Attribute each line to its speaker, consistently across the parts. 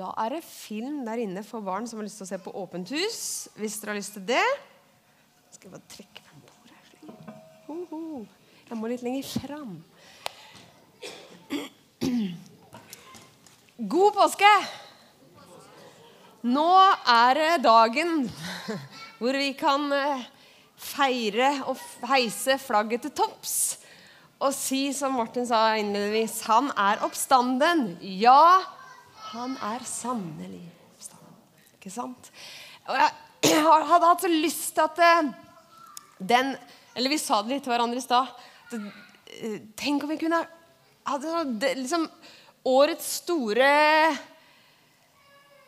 Speaker 1: Da er det film der inne for barn som har lyst til å se på Åpent hus. Hvis dere har lyst til det. Skal jeg bare trekke fram bordet her. Ho, ho. Jeg må litt lenger fram. God påske! Nå er det dagen hvor vi kan eh, feire og heise flagget til topps og si som Martin sa innledningsvis, han er oppstanden. Ja, han er sannelig oppstanden. Ikke sant? Og jeg hadde hatt så lyst til at eh, den Eller vi sa det litt til hverandre i stad. eh, Tenk om vi kunne hadde det, liksom Årets store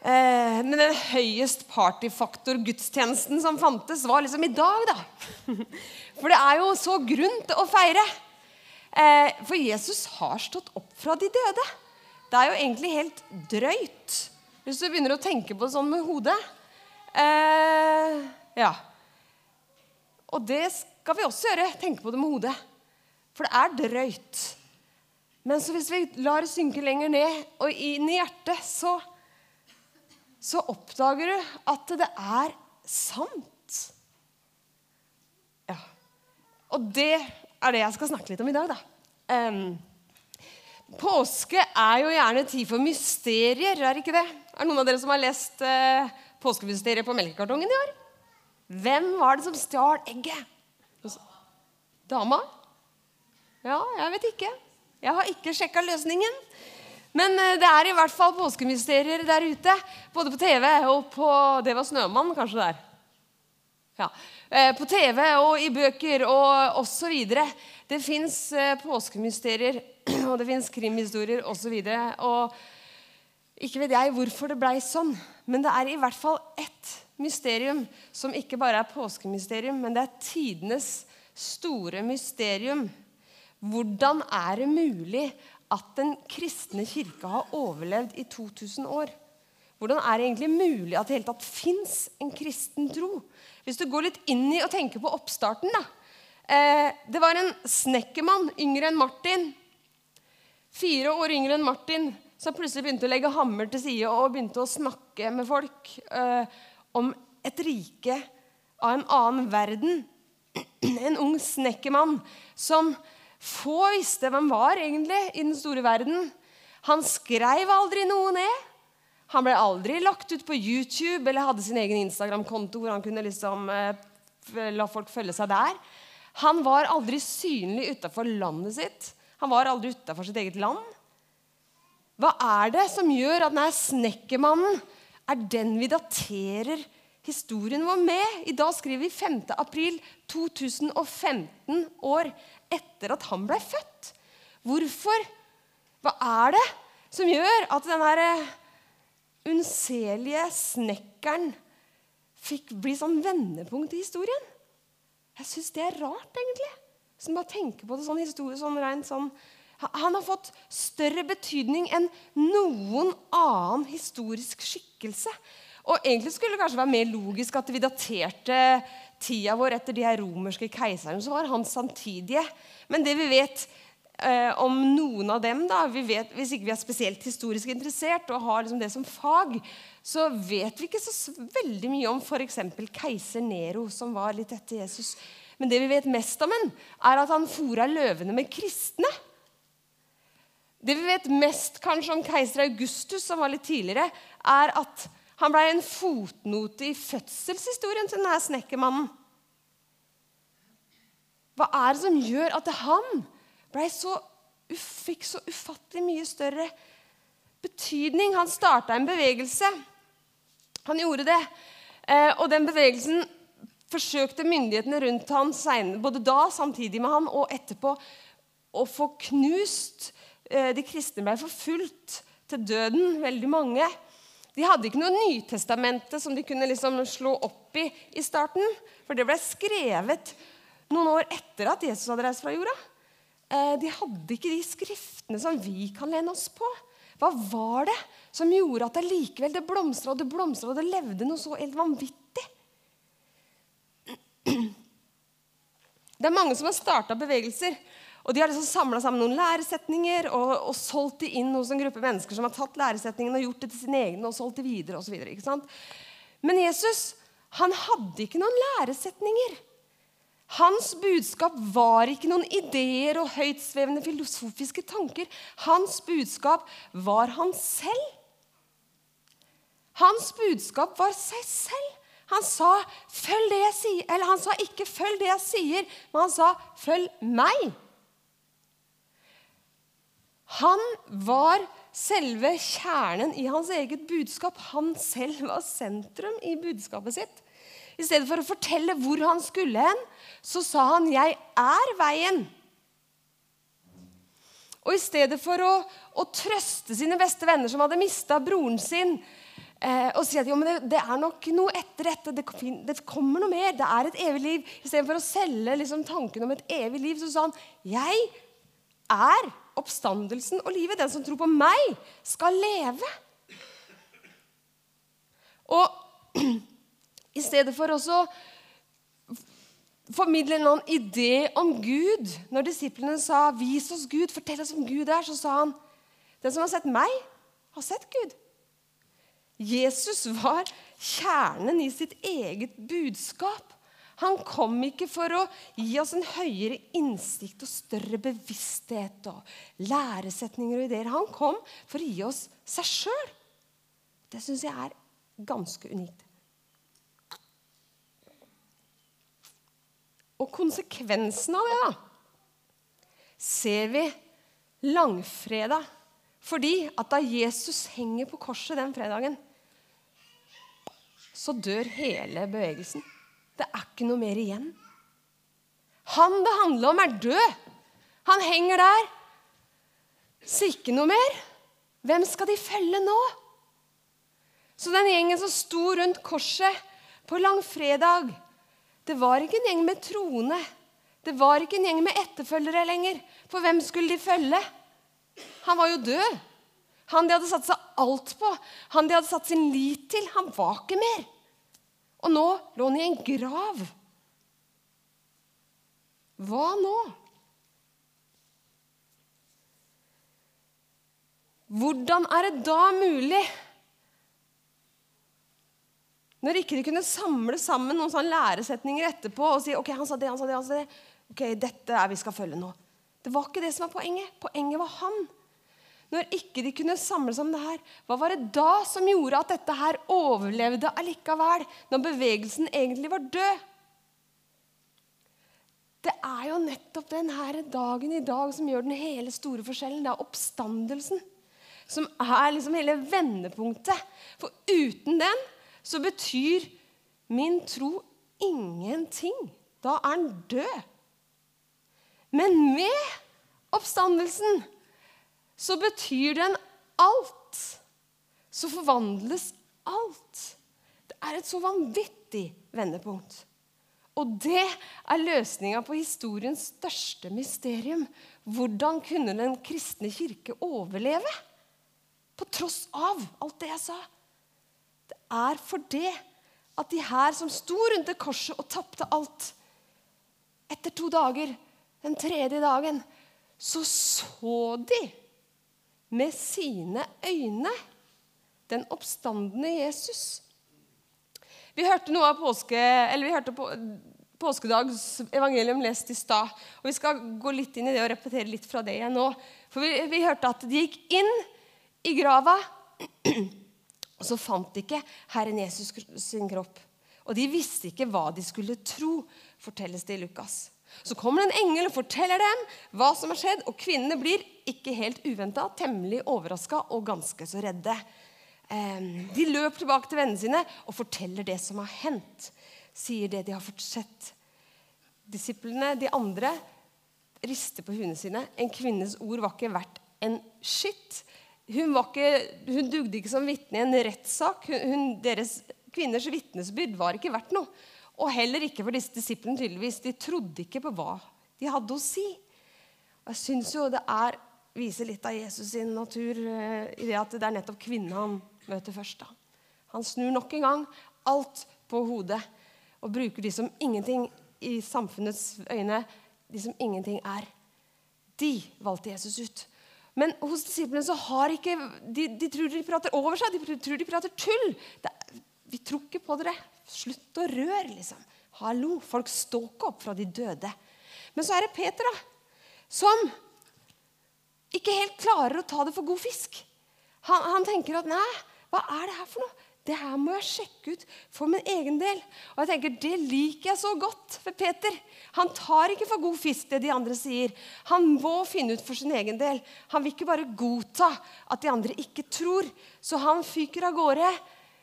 Speaker 1: eh, Men den høyest partyfaktor-gudstjenesten som fantes, var liksom i dag, da. For det er jo så grunn til å feire. Eh, for Jesus har stått opp fra de døde. Det er jo egentlig helt drøyt hvis du begynner å tenke på det sånn med hodet. Eh, ja. Og det skal vi også gjøre. Tenke på det med hodet. For det er drøyt. Men så hvis vi lar det synke lenger ned og inn i hjertet, så, så oppdager du at det er sant. Ja. Og det er det jeg skal snakke litt om i dag, da. Um, påske er jo gjerne tid for mysterier, er ikke det? Er det noen av dere som har lest eh, påskemysteriet på melkekartongen i år? Hvem var det som stjal egget? Dama? Ja, jeg vet ikke. Jeg har ikke sjekka løsningen. Men uh, det er i hvert fall påskemysterier der ute. Både på TV og på Det var Snømann, kanskje der. Ja. Uh, på TV og i bøker og osv. Det fins uh, påskemysterier, og det fins krimhistorier osv. Ikke vet jeg hvorfor det blei sånn, men det er i hvert fall ett mysterium som ikke bare er påskemysterium, men det er tidenes store mysterium. Hvordan er det mulig at den kristne kirke har overlevd i 2000 år? Hvordan er det egentlig mulig at det hele tatt fins en kristen tro? Hvis du går litt inn i og tenker på oppstarten da. Eh, det var en snekkermann yngre enn Martin, fire år yngre enn Martin, som plutselig begynte å legge hammer til side og begynte å snakke med folk eh, om et rike av en annen verden. En ung snekkermann som få visste hvem var egentlig i den store verden. Han skrev aldri noe ned. Han ble aldri lagt ut på YouTube eller hadde sin egen Instagram-konto hvor han kunne liksom eh, la folk følge seg der. Han var aldri synlig utafor landet sitt. Han var aldri utafor sitt eget land. Hva er det som gjør at denne snekkermannen er den vi daterer historien vår med? I dag skriver vi 5. april 2015 år etter at han ble født. Hvorfor? Hva er det som gjør at denne unnselige snekkeren fikk bli sånn vendepunkt i historien? Jeg syns det er rart, egentlig. Hvis man bare tenker på det sånn, historie, sånn rent sånn han har fått større betydning enn noen annen historisk skikkelse. Og Egentlig skulle det kanskje være mer logisk at vi daterte tida vår etter de her romerske keiserne som var hans samtidige. Men det vi vet eh, om noen av dem, da, vi vet, hvis ikke vi er spesielt historisk interessert og har liksom det som fag, så vet vi ikke så veldig mye om f.eks. keiser Nero, som var litt etter Jesus. Men det vi vet mest om en, er at han fora løvene med kristne. Det vi vet mest kanskje om keiser Augustus, som var litt tidligere, er at han ble en fotnote i fødselshistorien til denne snekkermannen. Hva er det som gjør at det er han så, fikk så ufattelig mye større betydning? Han starta en bevegelse. Han gjorde det. Eh, og den bevegelsen forsøkte myndighetene rundt ham både da, samtidig med han, og etterpå å få knust Eh, de kristne ble forfulgt til døden, veldig mange. De hadde ikke noe Nytestamente som de kunne liksom slå opp i i starten. For det ble skrevet noen år etter at Jesus hadde reist fra jorda. Eh, de hadde ikke de skriftene som vi kan lene oss på. Hva var det som gjorde at det likevel det blomstra og det blomstra og det levde noe så helt vanvittig? Det er mange som har starta bevegelser. Og De har liksom samla sammen noen læresetninger og, og solgt de inn hos en gruppe mennesker som har tatt læresetningene og gjort det til sine egne og solgt det videre videre. Men Jesus han hadde ikke noen læresetninger. Hans budskap var ikke noen ideer og høytsvevende filosofiske tanker. Hans budskap var han selv. Hans budskap var seg selv. Han sa 'følg det jeg sier'. Eller han sa ikke 'følg det jeg sier', men han sa 'følg meg'. Han var selve kjernen i hans eget budskap. Han selv var sentrum i budskapet sitt. I stedet for å fortelle hvor han skulle hen, så sa han 'Jeg er veien'. Og i stedet for å, å trøste sine beste venner som hadde mista broren sin, eh, og si at jo, det, det, er nok noe etter dette, det, det, kommer noe mer, det er et evig liv Istedenfor å selge liksom, tanken om et evig liv, så sa han 'Jeg er oppstandelsen og livet. Den som tror på meg, skal leve. Og i stedet for også formidle noen idé om Gud Når disiplene sa 'Vis oss Gud, fortell oss om Gud er', så sa han 'Den som har sett meg, har sett Gud'. Jesus var kjernen i sitt eget budskap. Han kom ikke for å gi oss en høyere innsikt og større bevissthet og læresetninger og ideer. Han kom for å gi oss seg sjøl. Det syns jeg er ganske unikt. Og konsekvensen av det da, ser vi langfredag. Fordi at da Jesus henger på korset den fredagen, så dør hele bevegelsen. Det er ikke noe mer igjen. Han det handler om, er død. Han henger der. Så ikke noe mer. Hvem skal de følge nå? Så den gjengen som sto rundt korset på langfredag, det var ikke en gjeng med troende. Det var ikke en gjeng med etterfølgere lenger. For hvem skulle de følge? Han var jo død. Han de hadde satt seg alt på. Han de hadde satt sin lit til. Han var ikke mer. Og nå lå han i en grav. Hva nå? Hvordan er det da mulig? Når ikke de kunne samle sammen noen sånne læresetninger etterpå og si ok, han sa det, han sa det, han sa det. ok, dette er vi skal følge nå. Det var ikke det som var poenget. Poenget var han. Når ikke de kunne samle sammen det her, hva var det da som gjorde at dette her overlevde allikevel, når bevegelsen egentlig var død? Det er jo nettopp denne dagen i dag som gjør den hele store forskjellen. Det er oppstandelsen som er liksom hele vendepunktet. For uten den så betyr min tro ingenting. Da er den død. Men med oppstandelsen så betyr den alt. Så forvandles alt. Det er et så vanvittig vendepunkt. Og det er løsninga på historiens største mysterium. Hvordan kunne den kristne kirke overleve? På tross av alt det jeg sa. Er for det at de her som sto rundt det korset og tapte alt Etter to dager, den tredje dagen, så så de med sine øyne den oppstandende Jesus. Vi hørte noe av påske, eller vi hørte på, påskedags evangelium lest i stad. Og vi skal gå litt inn i det og repetere litt fra det igjen nå. For vi, vi hørte at de gikk inn i grava, og så fant de ikke Herren Jesus sin kropp. Og de visste ikke hva de skulle tro, fortelles det i Lukas. Så kommer en engel og forteller dem hva som har skjedd, og kvinnene blir ikke helt uventa temmelig overraska og ganske så redde. De løper tilbake til vennene sine og forteller det som har hendt. Sier det de har fått sett. Disiplene, de andre, rister på hundene sine. En kvinnes ord var ikke verdt en skitt. Hun, ikke, hun dugde ikke som vitne i en rettssak. Deres kvinners vitnesbyrd var ikke verdt noe. Og heller ikke for disse disiplene, tydeligvis. De trodde ikke på hva de hadde å si. Jeg syns jo det er, viser litt av Jesus sin natur uh, i det at det er nettopp kvinnen han møter først. da. Han snur nok en gang alt på hodet og bruker de som ingenting i samfunnets øyne, de som ingenting er. de valgte Jesus ut. Men hos disiplene så har ikke De, de tror de prater over seg. De tror de prater tull. Det, vi tror ikke på dere. Slutt å røre, liksom. Hallo, folk står ikke opp fra de døde. Men så er det Peter, da, som ikke helt klarer å ta det for god fisk. Han, han tenker at nei, hva er det her for noe? Det her må jeg sjekke ut for min egen del. Og jeg tenker, Det liker jeg så godt ved Peter. Han tar ikke for god fisk det de andre sier. Han må finne ut for sin egen del. Han vil ikke bare godta at de andre ikke tror. Så han fyker av gårde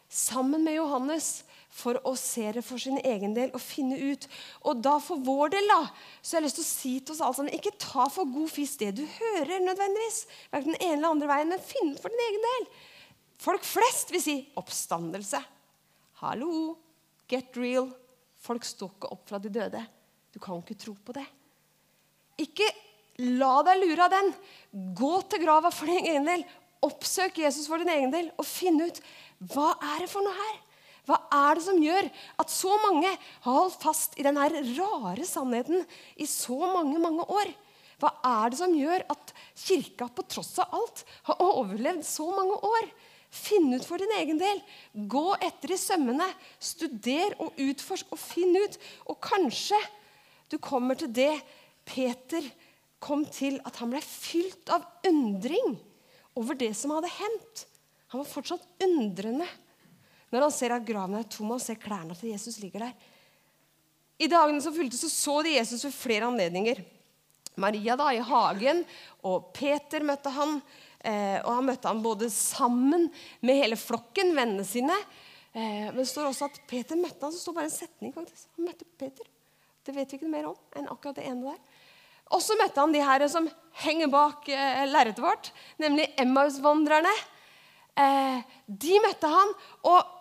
Speaker 1: sammen med Johannes for å se det for sin egen del og finne ut. Og da for vår del da, så har jeg lyst til å si til oss alle sammen ikke ta for god fisk det du hører, nødvendigvis. Hverken den ene eller andre veien, men finn ut for din egen del. Folk flest vil si oppstandelse. Hallo, get real. Folk står ikke opp fra de døde. Du kan ikke tro på det. Ikke la deg lure av den. Gå til grava for din egen del. Oppsøk Jesus for din egen del og finn ut hva er det for noe her. Hva er det som gjør at så mange har holdt fast i denne rare sannheten i så mange, mange år? Hva er det som gjør at kirka på tross av alt har overlevd så mange år? Finn ut for din egen del. Gå etter i sømmene. Studer og utforsk og finn ut. Og kanskje du kommer til det Peter kom til, at han ble fylt av undring over det som hadde hendt. Han var fortsatt undrende når han ser at graven er tom og ser klærne til Jesus ligger der. I dagene som fulgte, så, så de Jesus ved flere anledninger. Maria da, i hagen, og Peter møtte han. Eh, og han møtte ham både sammen med hele flokken, vennene sine. Eh, men det står også at Peter møtte ham, så står bare en setning. faktisk. Han møtte Peter. Det vet vi ikke mer om enn akkurat det ene der. Og så møtte han de her som henger bak eh, lerretet vårt, nemlig Emmaus-vandrerne. Eh, de møtte han, og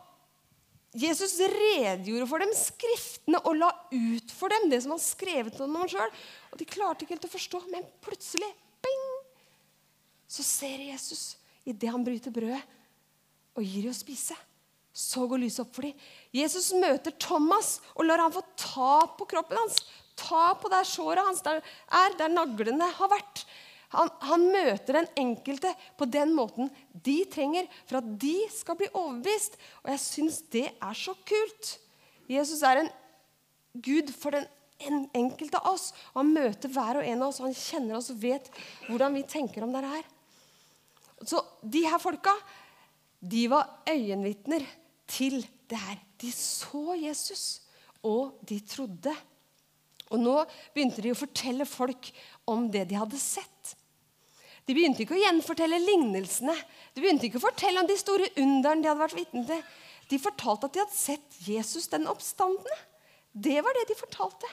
Speaker 1: Jesus redegjorde for dem skriftene og la ut for dem det som han skrevet om ham sjøl. Og de klarte ikke helt å forstå, men plutselig så ser Jesus idet han bryter brødet og gir dem å spise. Så går lyset opp for dem. Jesus møter Thomas og lar han få ta på kroppen hans. Ta på der såret hans der er, der naglene har vært. Han, han, møter den enkelte på den måten de trenger for at de skal bli overbevist. Og jeg syns det er så kult. Jesus er en Gud for den enkelte av oss. Han møter hver og en av oss, og han kjenner oss og vet hvordan vi tenker om det her. Så de her folka, de var øyenvitner til det her. De så Jesus, og de trodde. Og nå begynte de å fortelle folk om det de hadde sett. De begynte ikke å gjenfortelle lignelsene. De begynte ikke å fortelle om de store underne de hadde vært vitne til. De fortalte at de hadde sett Jesus den oppstandende. Det var det de fortalte.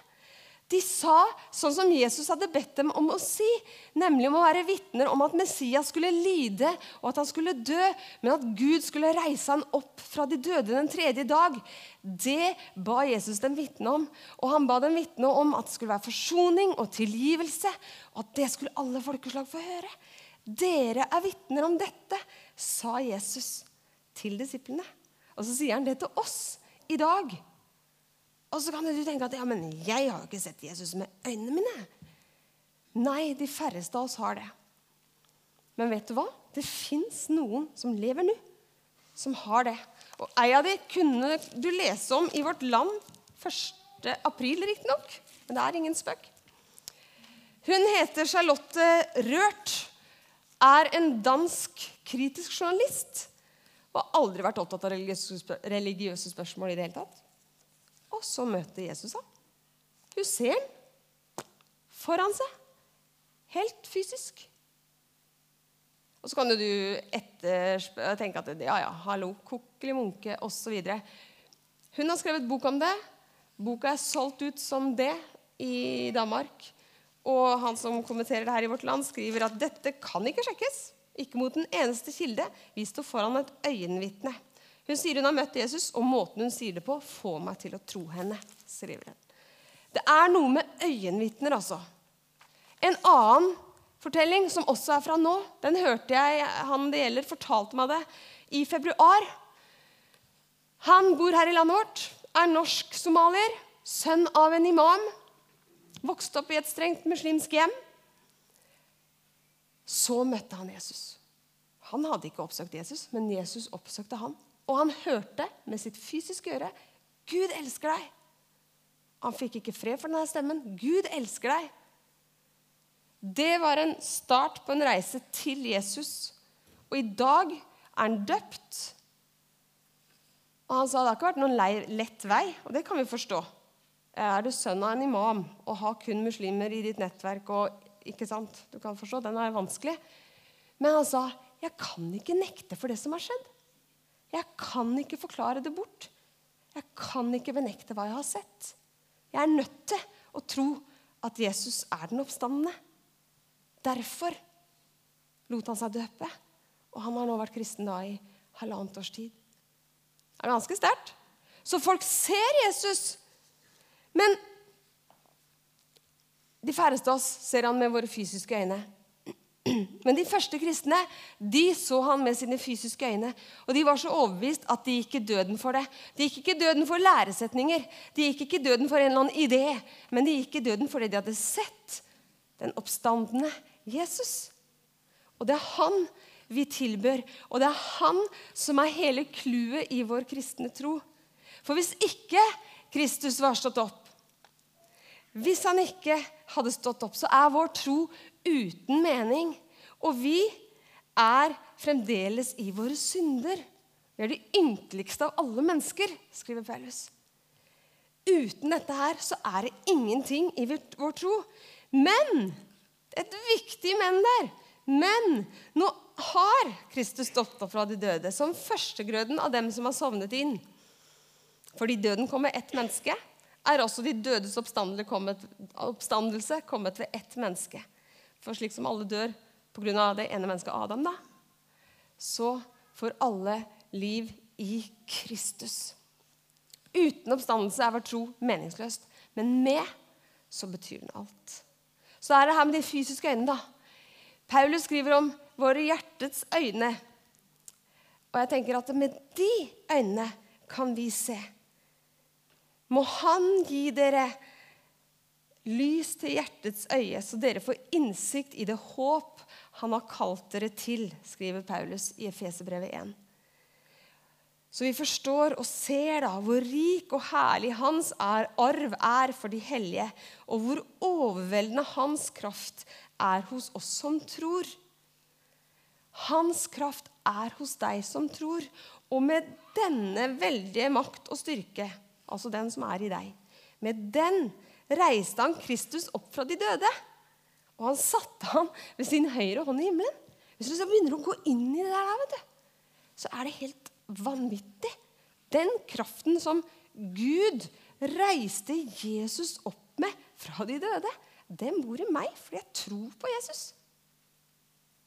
Speaker 1: De sa sånn som Jesus hadde bedt dem om å si, nemlig om å være vitner om at Messias skulle lide og at han skulle dø, men at Gud skulle reise han opp fra de døde den tredje dag. Det ba Jesus dem vitne om. Og han ba dem vitne om at det skulle være forsoning og tilgivelse, og at det skulle alle folkeslag få høre. Dere er vitner om dette, sa Jesus til disiplene. Og så sier han det til oss i dag. Og så kan du tenke at ja, men jeg har jo ikke sett Jesus med øynene mine. Nei, de færreste av oss har det. Men vet du hva? Det fins noen som lever nå, som har det. Og ei av de kunne du lese om i Vårt Land 1. april, riktignok. Men det er ingen spøk. Hun heter Charlotte Rørt, er en dansk kritisk journalist og har aldri vært opptatt av religiøse spørsmål i det hele tatt. Og så møter Jesus ham. Hun ser ham foran seg. Helt fysisk. Og så kan du tenke at ja, ja, hallo, kokkeli munke osv. Hun har skrevet bok om det. Boka er solgt ut som det i Danmark. Og han som kommenterer det her i vårt land, skriver at dette kan ikke sjekkes. Ikke mot den eneste kilde. Vi står foran et øyenvitne. Hun sier hun har møtt Jesus, og måten hun sier det på, får meg til å tro henne. skriver hun. Det er noe med øyenvitner, altså. En annen fortelling, som også er fra nå, den hørte jeg han det gjelder, fortalte meg det i februar. Han bor her i landet vårt, er norsk-somalier, sønn av en imam. Vokste opp i et strengt muslimsk hjem. så møtte han Jesus. Han hadde ikke oppsøkt Jesus, men Jesus oppsøkte han. Og han hørte med sitt fysiske øre Gud elsker deg. Han fikk ikke fred for denne stemmen. Gud elsker deg. Det var en start på en reise til Jesus. Og i dag er han døpt. Og han sa det har ikke vært noen lett vei, og det kan vi forstå. Er du sønn av en imam og har kun muslimer i ditt nettverk og ikke sant? Du kan forstå, Den er vanskelig. Men han sa, 'Jeg kan ikke nekte for det som har skjedd.' 'Jeg kan ikke forklare det bort.' 'Jeg kan ikke benekte hva jeg har sett.' 'Jeg er nødt til å tro at Jesus er den oppstandende.' Derfor lot han seg døpe, og han har nå vært kristen da i halvannet års tid. Det er ganske sterkt. Så folk ser Jesus, men de færreste av oss ser han med våre fysiske øyne. Men de første kristne de så han med sine fysiske øyne. Og de var så overbevist at de gikk i døden for det. De gikk ikke i døden for læresetninger, de gikk ikke i døden for en eller annen idé, men de gikk i døden fordi de hadde sett den oppstandende Jesus. Og det er han vi tilbør, og det er han som er hele clouet i vår kristne tro. For hvis ikke Kristus var stått opp, hvis han ikke hadde stått opp, så er vår tro uten mening. Og vi er fremdeles i våre synder. Vi er de ynkeligste av alle mennesker, skriver Paulus. Uten dette her så er det ingenting i vår tro. Men et viktig men der. Men nå har Kristus stått opp fra de døde som førstegrøden av dem som har sovnet inn. Fordi døden kom med ett menneske, er også de dødes oppstandelse kommet ved ett menneske. For slik som alle dør pga. det ene mennesket Adam, da, så får alle liv i Kristus. Uten oppstandelse er vår tro meningsløst. Men med så betyr den alt. Så er det her med de fysiske øynene, da. Paulus skriver om våre hjertets øyne. Og jeg tenker at med de øynene kan vi se må Han gi dere lys til hjertets øye, så dere får innsikt i det håp Han har kalt dere til, skriver Paulus i Efeserbrevet 1. Så vi forstår og ser da hvor rik og herlig hans er, arv er for de hellige, og hvor overveldende hans kraft er hos oss som tror. Hans kraft er hos deg som tror, og med denne veldige makt og styrke altså den som er i deg. Med den reiste han Kristus opp fra de døde. Og han satte ham ved sin høyre hånd i himmelen. Hvis du så begynner å gå inn i det der, vet du, så er det helt vanvittig. Den kraften som Gud reiste Jesus opp med fra de døde, den bor i meg fordi jeg tror på Jesus.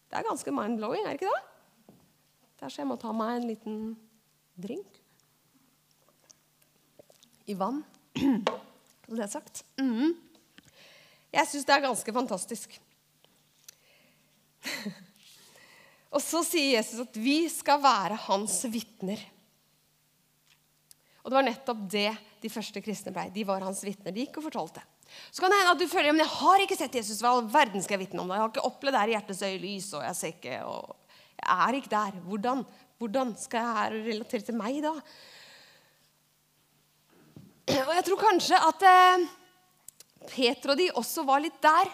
Speaker 1: Det er ganske mind-blowing, er det ikke det? Der så jeg må ta meg en liten drink i vann. Så det er sagt. Mm. Jeg syns det er ganske fantastisk. og så sier Jesus at vi skal være hans vitner. Og det var nettopp det de første kristne ble. De var hans vitner. De gikk og fortalte. Så kan det hende at du føler men jeg har ikke sett Jesus. Hva all verden skal jeg vitne om det? Jeg har ikke opplevd det her i hjertets øyelys, og jeg ser ikke, og jeg er ikke der. Hvordan, hvordan skal jeg relatere til meg da? Og jeg tror kanskje at eh, Peter og de også var litt der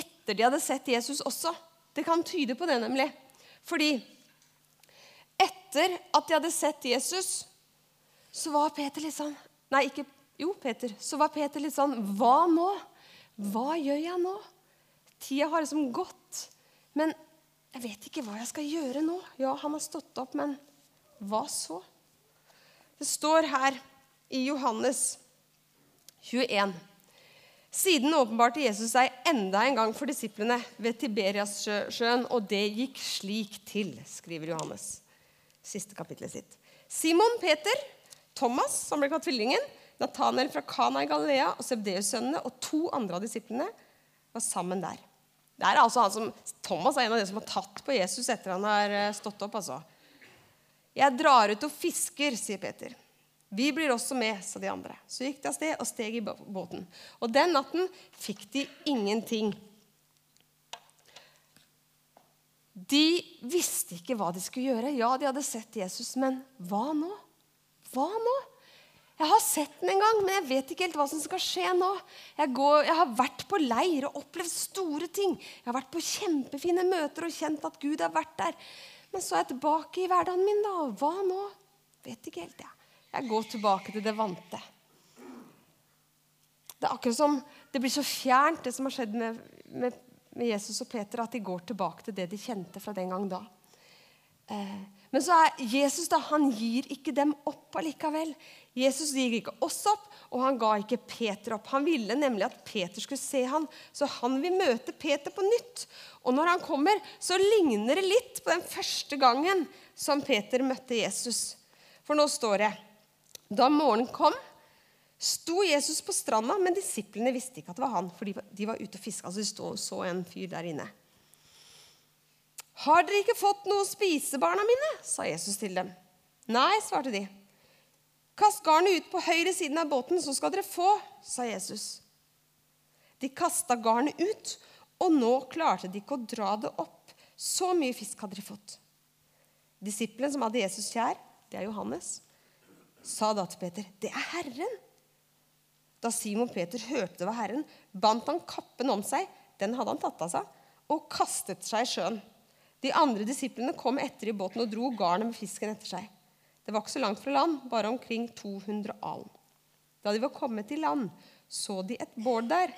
Speaker 1: etter de hadde sett Jesus også. Det kan tyde på det, nemlig. Fordi etter at de hadde sett Jesus, så var Peter litt sånn Nei, ikke Jo, Peter. Så var Peter litt sånn Hva nå? Hva gjør jeg nå? Tida har liksom gått. Men jeg vet ikke hva jeg skal gjøre nå. Ja, han har stått opp, men hva så? Det står her i Johannes 21. Siden åpenbarte Jesus seg enda en gang for disiplene ved Tiberiassjøen, og det gikk slik til, skriver Johannes. Siste kapitlet sitt. Simon Peter, Thomas, som ble kalt tvillingen, Nathanael fra Kana i Galilea og Sebdeus-sønnene og to andre av disiplene var sammen der. Det er altså han som, Thomas er en av de som har tatt på Jesus etter han har eh, stått opp. altså. Jeg drar ut og fisker, sier Peter. Vi blir også med, sa de andre. Så gikk de av sted og steg i båten. Og den natten fikk de ingenting. De visste ikke hva de skulle gjøre. Ja, de hadde sett Jesus, men hva nå? Hva nå? Jeg har sett den en gang, men jeg vet ikke helt hva som skal skje nå. Jeg, går, jeg, har vært på leir og opplevd store ting. Jeg har vært på kjempefine møter og kjent at Gud har vært der. Men så er jeg tilbake i hverdagen min, da. Hva nå? Vet ikke helt, jeg. Jeg går tilbake til det vante. Det er akkurat som det blir så fjernt, det som har skjedd med, med, med Jesus og Peter, at de går tilbake til det de kjente fra den gang da. Eh, men så er Jesus da, han gir ikke dem opp allikevel. Jesus gir ikke oss opp, og han ga ikke Peter opp. Han ville nemlig at Peter skulle se han, så han vil møte Peter på nytt. Og når han kommer, så ligner det litt på den første gangen som Peter møtte Jesus. For nå står det Da morgenen kom, sto Jesus på stranda, men disiplene visste ikke at det var han, for de var ute og fiska. Altså de stod, så en fyr der inne. Har dere ikke fått noe å spise, barna mine? sa Jesus til dem. Nei, svarte de. Kast garnet ut på høyre siden av båten, så skal dere få, sa Jesus. De kasta garnet ut, og nå klarte de ikke å dra det opp. Så mye fisk hadde de fått. Disippelen som hadde Jesus kjær, det er Johannes, sa da til Peter, 'Det er Herren.' Da Simon Peter hørte det var Herren, bandt han kappen om seg, den hadde han tatt av seg, og kastet seg i sjøen. De andre disiplene kom etter i båten og dro garnet med fisken etter seg. Det var ikke så langt fra land, bare omkring 200 alen. Da de var kommet til land, så de et bål der,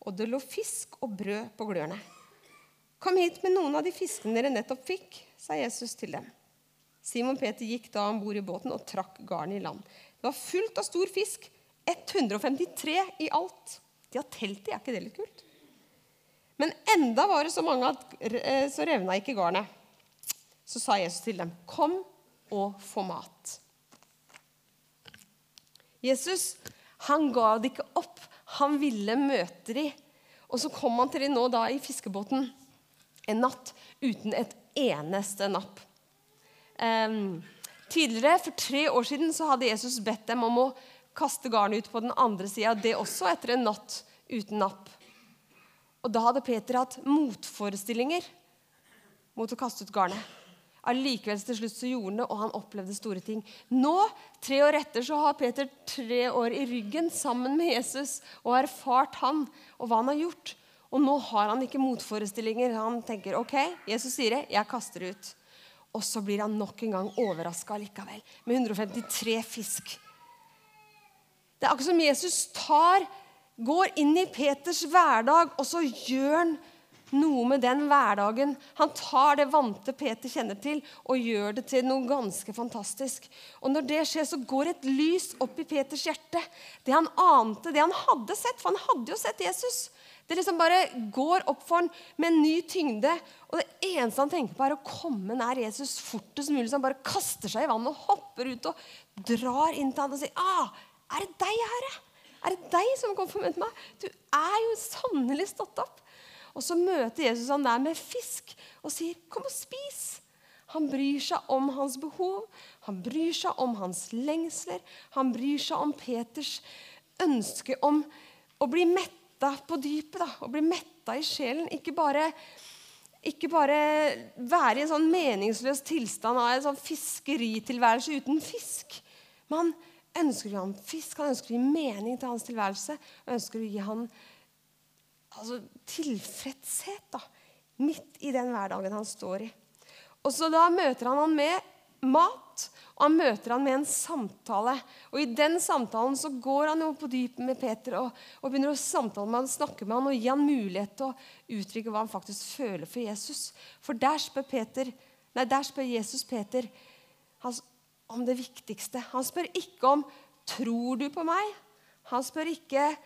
Speaker 1: og det lå fisk og brød på glørne. Kom hit med noen av de fiskene dere nettopp fikk, sa Jesus til dem. Simon Peter gikk da om bord i båten og trakk garnet i land. Det var fullt av stor fisk, 153 i alt. De har telt det, er ikke det litt kult? Men enda var det så mange at eh, så revna ikke garnet. Så sa Jesus til dem, 'Kom og få mat'. Jesus han ga det ikke opp. Han ville møte dem. Og så kom han til dem nå da i fiskebåten en natt uten et eneste napp. Um, tidligere, For tre år siden så hadde Jesus bedt dem om å kaste garnet ut på den andre sida. Det også etter en natt uten napp. Og da hadde Peter hatt motforestillinger mot å kaste ut garnet. Allikevel til slutt så gjorde han det, og han opplevde store ting. Nå, tre år etter, så har Peter tre år i ryggen sammen med Jesus og har erfart han og hva han har gjort. Og nå har han ikke motforestillinger. Han tenker ok, Jesus sier det, jeg kaster det ut. Og så blir han nok en gang overraska likevel, med 153 fisk. Det er akkurat som Jesus tar går inn i Peters hverdag, og så gjør han noe med den hverdagen. Han tar det vante Peter kjenner til, og gjør det til noe ganske fantastisk. Og når det skjer, så går et lys opp i Peters hjerte. Det han ante, det han hadde sett, for han hadde jo sett Jesus. Det liksom bare går opp for han med en ny tyngde. Og det eneste han tenker på, er å komme nær Jesus fortest mulig. Så han bare kaster seg i vannet og hopper ut og drar inn til han og sier ah, 'Er det deg, Herre?' Er det deg som kommer for meg? Du er jo sannelig stått opp. Og så møter Jesus han der med fisk og sier, 'Kom og spis'. Han bryr seg om hans behov, han bryr seg om hans lengsler. Han bryr seg om Peters ønske om å bli metta på dypet. Da, å bli metta i sjelen. Ikke bare, ikke bare være i en sånn meningsløs tilstand av en sånn fiskeritilværelse uten fisk. Men han ønsker å gi ham fisk, han ønsker å gi mening til hans tilværelse. Han ønsker å gi ham altså, tilfredshet da, midt i den hverdagen han står i. Og så Da møter han han med mat, han møter han med en samtale. Og I den samtalen så går han jo på dypet med Peter og, og begynner å samtale med han, snakke med han og gi han mulighet til å uttrykke hva han faktisk føler for Jesus. For der spør, Peter, nei, der spør Jesus Peter han, om det viktigste. Han spør ikke om 'Tror du på meg?' Han spør ikke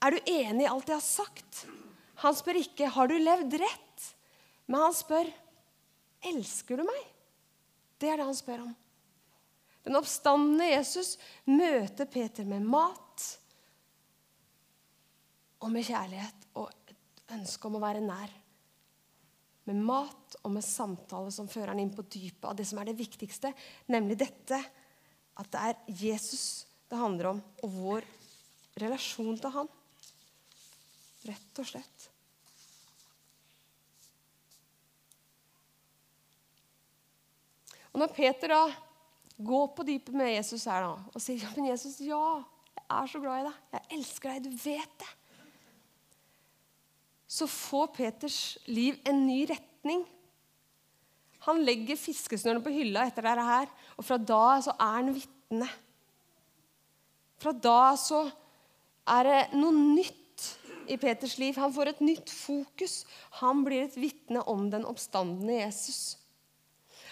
Speaker 1: 'Er du enig i alt jeg har sagt?' Han spør ikke 'Har du levd rett?' Men han spør 'Elsker du meg?' Det er det han spør om. Den oppstandende Jesus møter Peter med mat og med kjærlighet og et ønske om å være nær med mat og med samtale som fører han inn på dypet av det som er det viktigste, nemlig dette at det er Jesus det handler om, og vår relasjon til han. Rett og slett. Og når Peter da går på dypet med Jesus her da, og sier ja, men Jesus, ja, jeg er så glad i deg. Jeg elsker deg. Du vet det. Så får Peters liv en ny retning. Han legger fiskesnørene på hylla etter dette her, og fra da så er han vitne. Fra da så er det noe nytt i Peters liv. Han får et nytt fokus. Han blir et vitne om den oppstandende Jesus.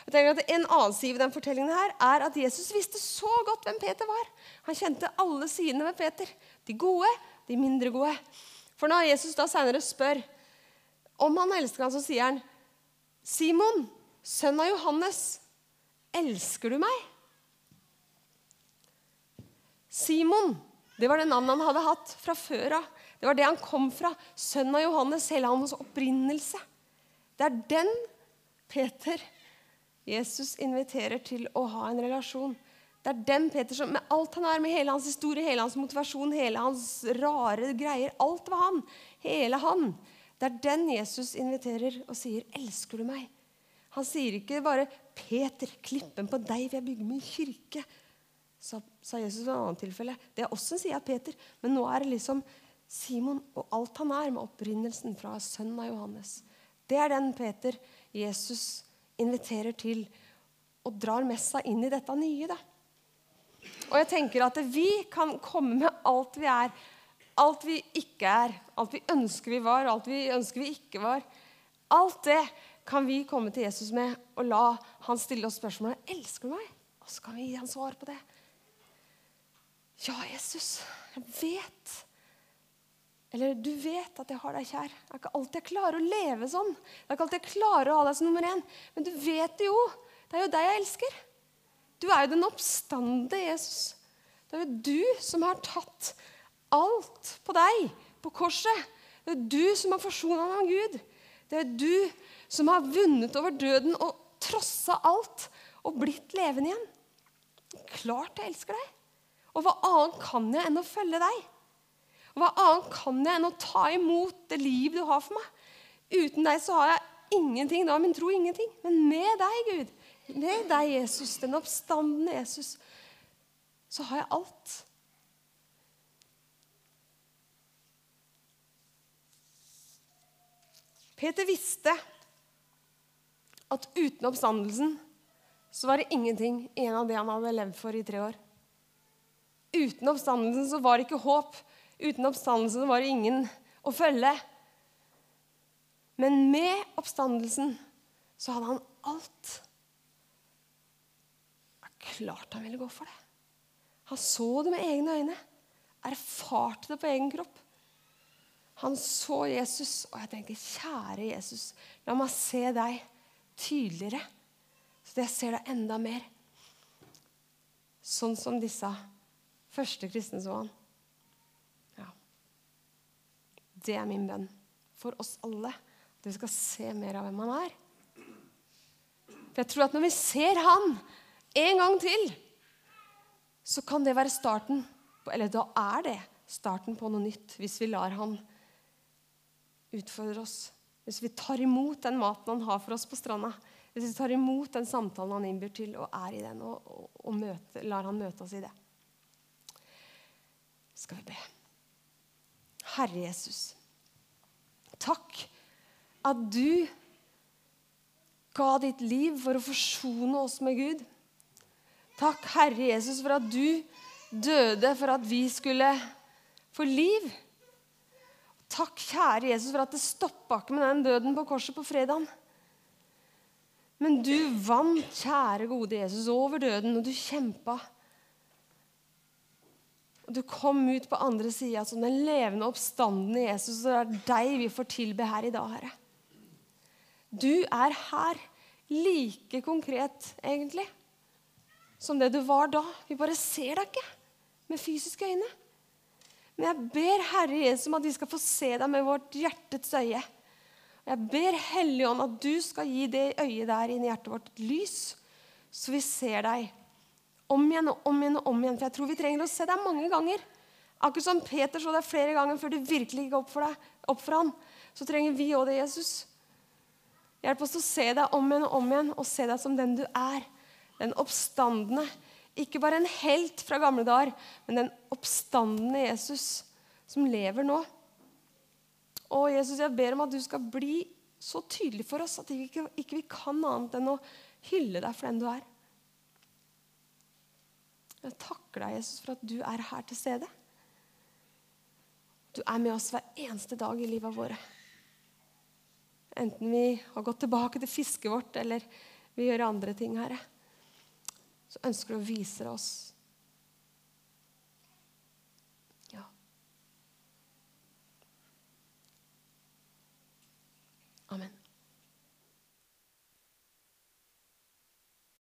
Speaker 1: Jeg tenker at En annen side ved den fortellingen her er at Jesus visste så godt hvem Peter var. Han kjente alle sidene ved Peter. De gode, de mindre gode. For når Jesus da senere spør om han elsker ham, så sier han, 'Simon, sønn av Johannes, elsker du meg?' Simon, det var det navnet han hadde hatt fra før av. Det var det han kom fra. Sønn av Johannes, hele hans opprinnelse. Det er den Peter Jesus inviterer til å ha en relasjon. Det er den Peter som med alt han er, med hele hans historie, hele hans motivasjon, hele hans rare greier Alt var han. Hele han. Det er den Jesus inviterer og sier, 'Elsker du meg?' Han sier ikke bare 'Peter, klippen på deg vil jeg bygge min kirke', sa, sa Jesus i et annet tilfelle. Det er også en side av Peter, men nå er det liksom Simon og alt han er, med opprinnelsen fra sønnen av Johannes. Det er den Peter Jesus inviterer til og drar med seg inn i dette nye. Da. Og jeg tenker at vi kan komme med alt vi er, alt vi ikke er, alt vi ønsker vi var, alt vi ønsker vi ikke var. Alt det kan vi komme til Jesus med og la han stille oss spørsmålet elsker du meg. Og så kan vi gi han svar på det. Ja, Jesus, jeg vet eller du vet at jeg har deg kjær. Det er ikke alltid jeg klarer å leve sånn. Det er ikke alltid jeg klarer å ha deg som nummer én. Men du vet det jo. Det er jo deg jeg elsker. Du er jo den oppstande Jesus. Det er jo du som har tatt alt på deg på korset. Det er du som har forsona med Gud. Det er du som har vunnet over døden og trossa alt og blitt levende igjen. Klart jeg elsker deg. Og hva annet kan jeg enn å følge deg? Hva annet kan jeg enn å ta imot det liv du har for meg? Uten deg så har jeg ingenting. Da min tro ingenting. Men med deg, Gud, med deg, Jesus, den oppstandende Jesus, så har jeg alt. Peter visste at uten oppstandelsen så var det ingenting igjen av det han hadde levd for i tre år. Uten oppstandelsen så var det ikke håp. Uten oppstandelsen var det ingen å følge. Men med oppstandelsen så hadde han alt. Det er klart han ville gå for det. Han så det med egne øyne. Erfarte det på egen kropp. Han så Jesus, og jeg tenker, kjære Jesus, la meg se deg tydeligere, så jeg ser deg enda mer. Sånn som disse første kristne så han. Det er min bønn for oss alle. At vi skal se mer av hvem han er. For jeg tror at når vi ser han en gang til, så kan det være starten på, Eller da er det starten på noe nytt, hvis vi lar han utfordre oss. Hvis vi tar imot den maten han har for oss på stranda. Hvis vi tar imot den samtalen han innbyr til, og er i den, og, og, og møte, lar han møte oss i det. Skal vi be. Herre Jesus, takk at du ga ditt liv for å forsone oss med Gud. Takk, Herre Jesus, for at du døde for at vi skulle få liv. Takk, kjære Jesus, for at det stoppa ikke med den døden på korset på fredagen. Men du vant, kjære gode Jesus, over døden, og du kjempa. Og du kom ut på andre sida som den levende oppstandende Jesus. Og det er deg vi får tilbe her i dag, Herre. Du er her like konkret, egentlig, som det du var da. Vi bare ser deg ikke med fysiske øyne. Men jeg ber Herre Jesus om at vi skal få se deg med vårt hjertets øye. Jeg ber Helligånd at du skal gi det øyet der inni i hjertet vårt lys, så vi ser deg om igjen og om igjen og om igjen. For jeg tror vi trenger å se deg mange ganger. Akkurat som Peter så deg flere ganger før det virkelig gikk opp for, deg, opp for han, så trenger vi òg det, Jesus. Hjelp oss å se deg om igjen og om igjen, og se deg som den du er. Den oppstandende. Ikke bare en helt fra gamle dager, men den oppstandende Jesus som lever nå. Å, Jesus, jeg ber om at du skal bli så tydelig for oss at ikke, ikke vi kan annet enn å hylle deg for den du er. Jeg takker deg, Jesus, for at du er her til stede. Du er med oss hver eneste dag i livet våre. Enten vi har gått tilbake til fisket vårt, eller vi gjør andre ting, Herre. Så ønsker du å vise oss